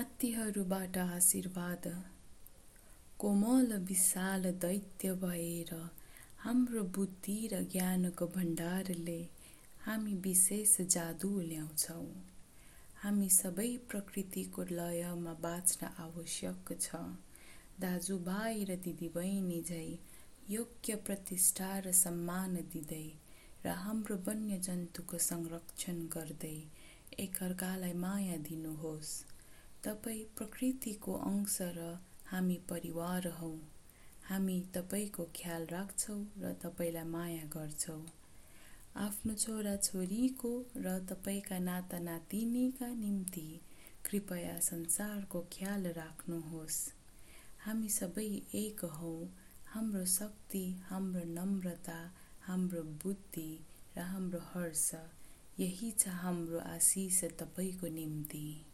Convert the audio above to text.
हात्तीहरूबाट आशीर्वाद। कोमल विशाल दैत्य भएर हाम्रो बुद्धि र ज्ञानको भण्डारले हामी विशेष जादु ल्याउँछौँ। हामी सबै प्रकृतिको लयमा बाँच्न आवश्यक छ। दाजुभाइ र दिदीबहिनी झै योग्य प्रतिष्ठा र सम्मान दिँदै र हाम्रो वन्यजन्तुको संरक्षण गर्दै एकअर्कालाई माया दिनुहोस्। तपाईँ प्रकृतिको अंश र हामी परिवार हौ। हामी तपाईँको ख्याल राख्छौँ र तपाईँलाई माया गर्छौँ। आफ्नो छोराछोरीको र तपाईँका नाता नातिनीका निम्ति कृपया संसारको ख्याल राख्नुहोस्। हामी सबै एक हौ। हाम्रो शक्ति हाम्रो नम्रता हाम्रो बुद्धि र हाम्रो हर्ष यही छ हाम्रो आशिष तपाईँको निम्ति।